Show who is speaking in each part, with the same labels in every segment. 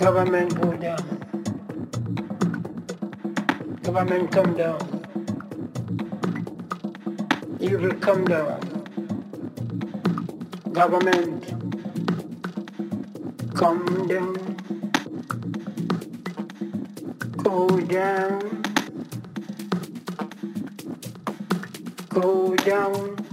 Speaker 1: government go down. Government come down. Evil come down. Government come down. Go down. Go down.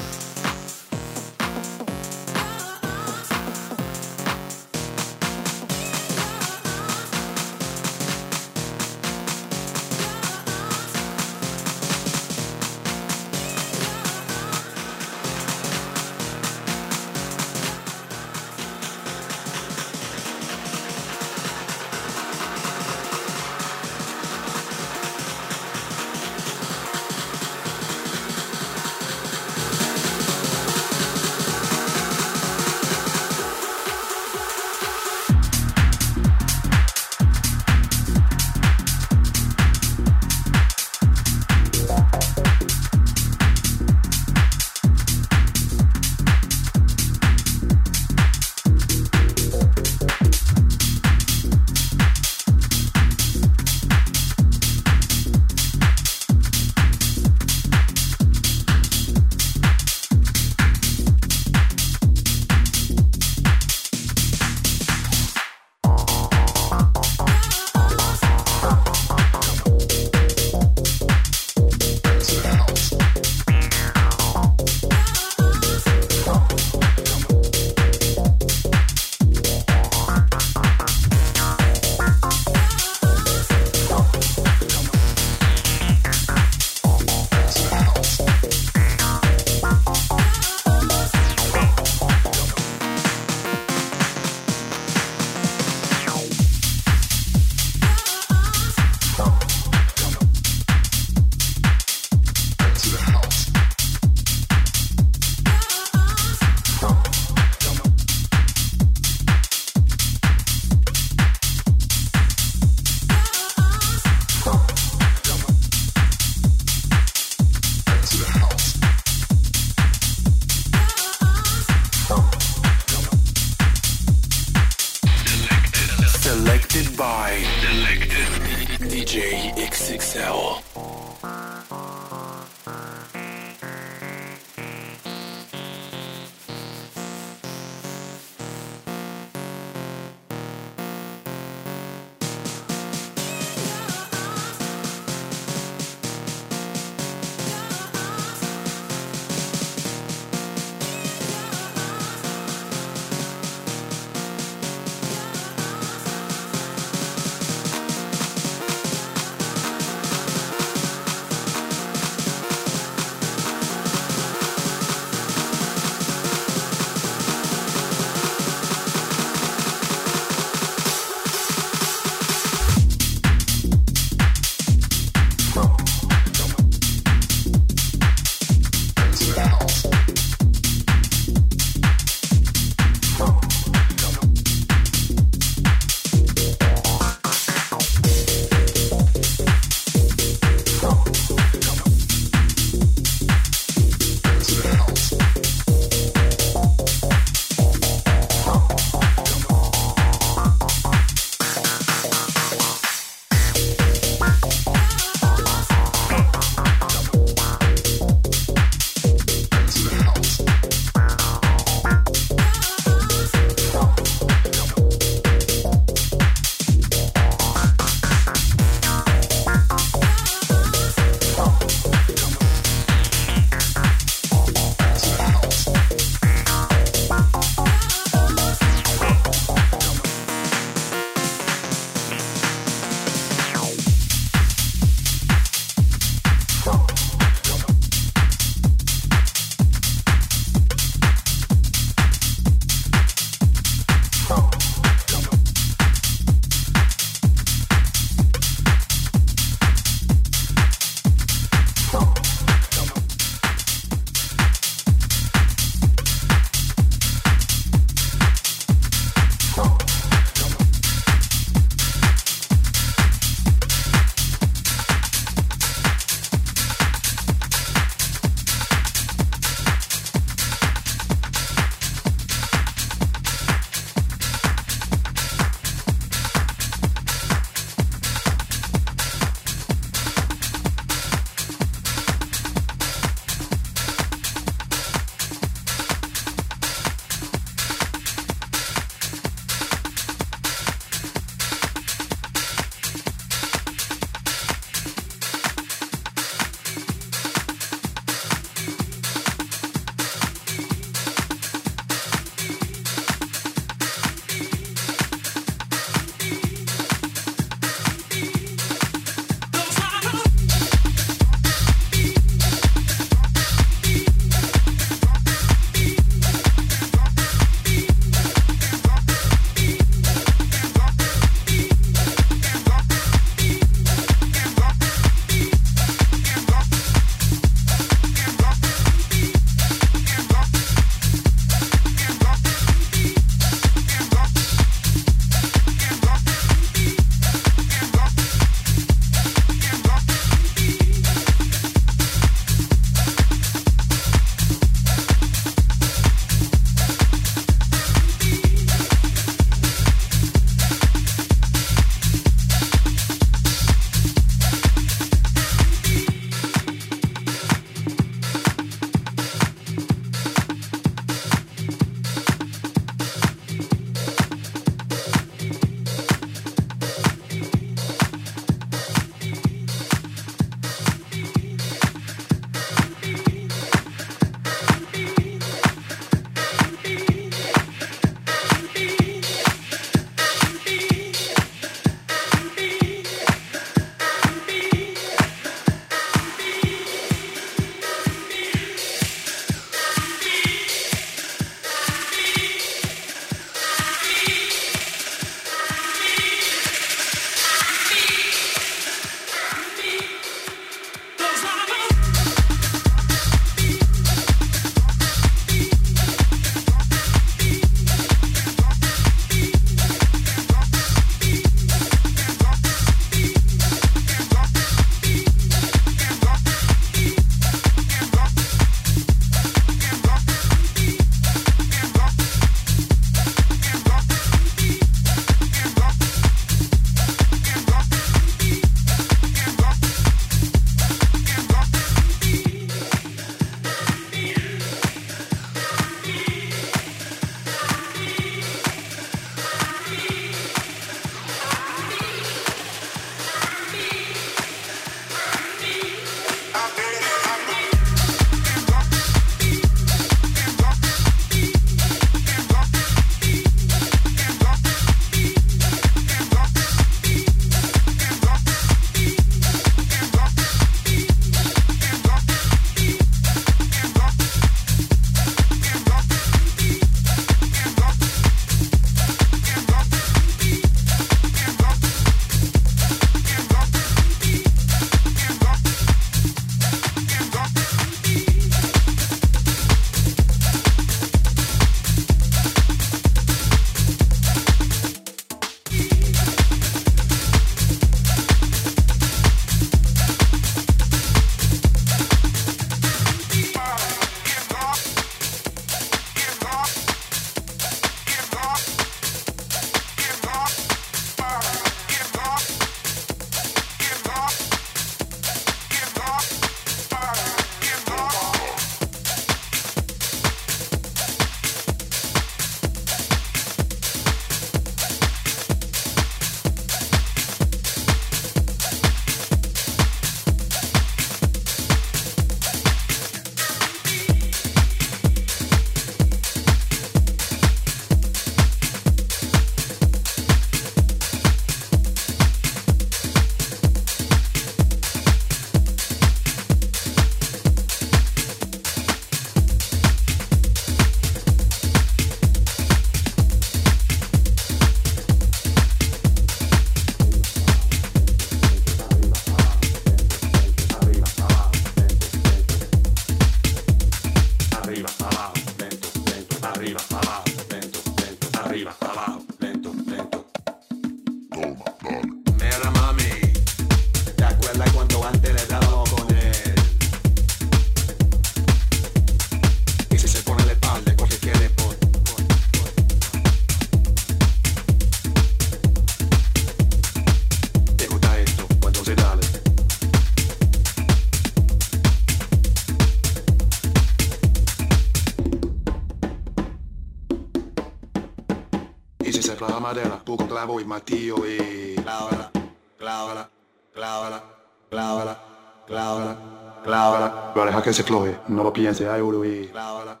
Speaker 2: Cerrar la madera, busco clavo y martillo y clávala, clávala, clávala, clávala, clávala, clávala. Pero deja que se floje, no lo piense, ay, y clávala.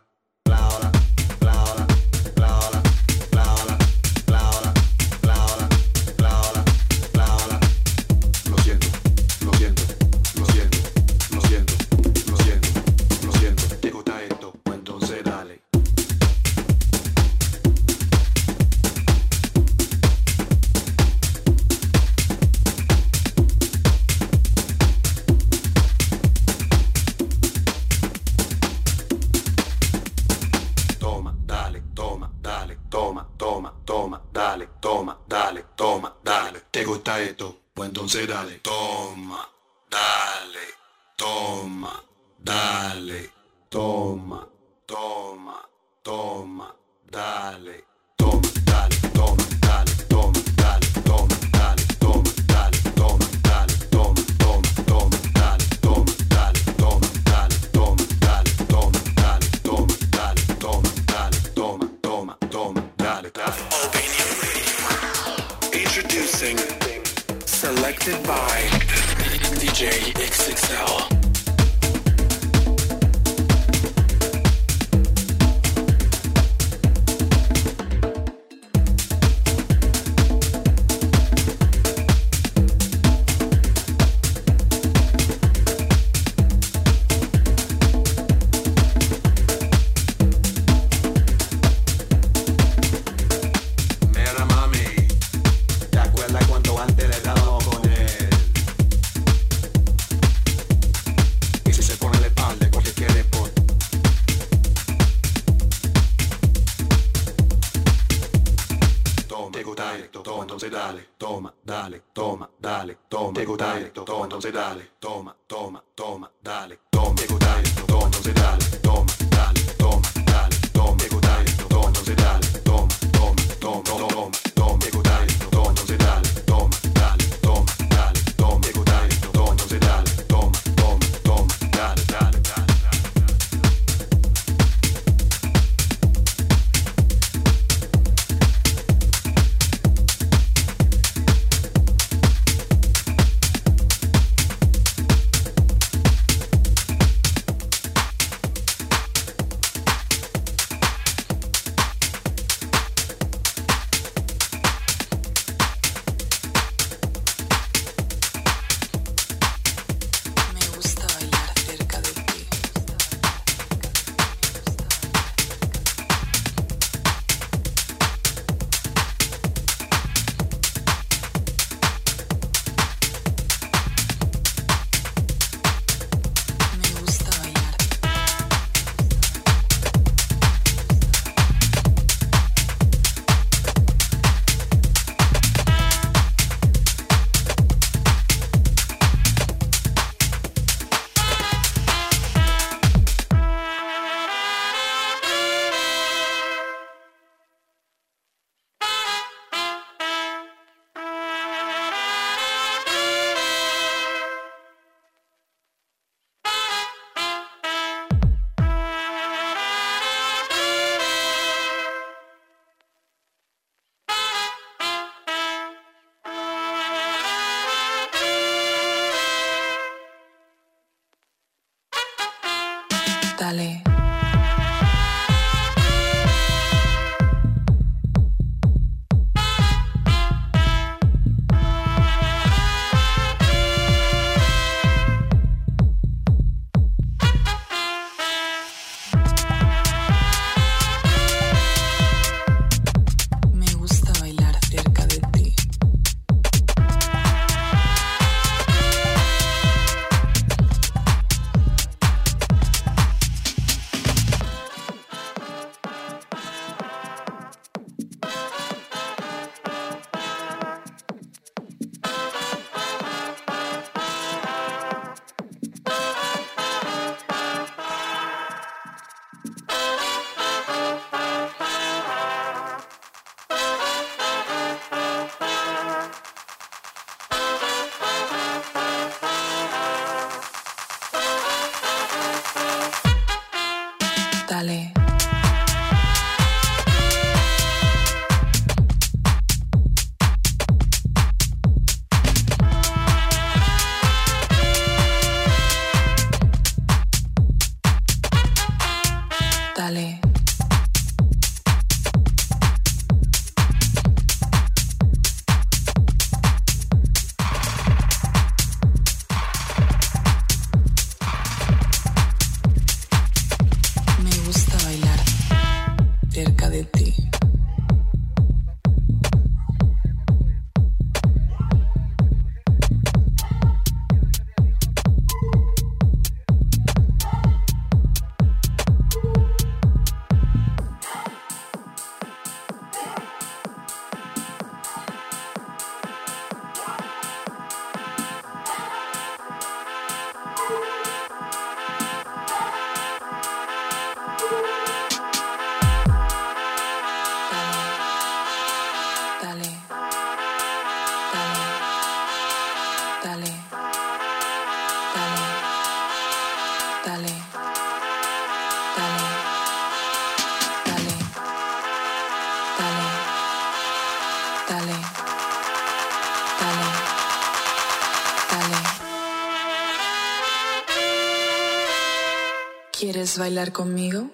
Speaker 2: Bailar conmigo?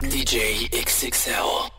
Speaker 2: DJ XXL.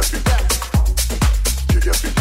Speaker 3: get me,
Speaker 4: you
Speaker 5: get me.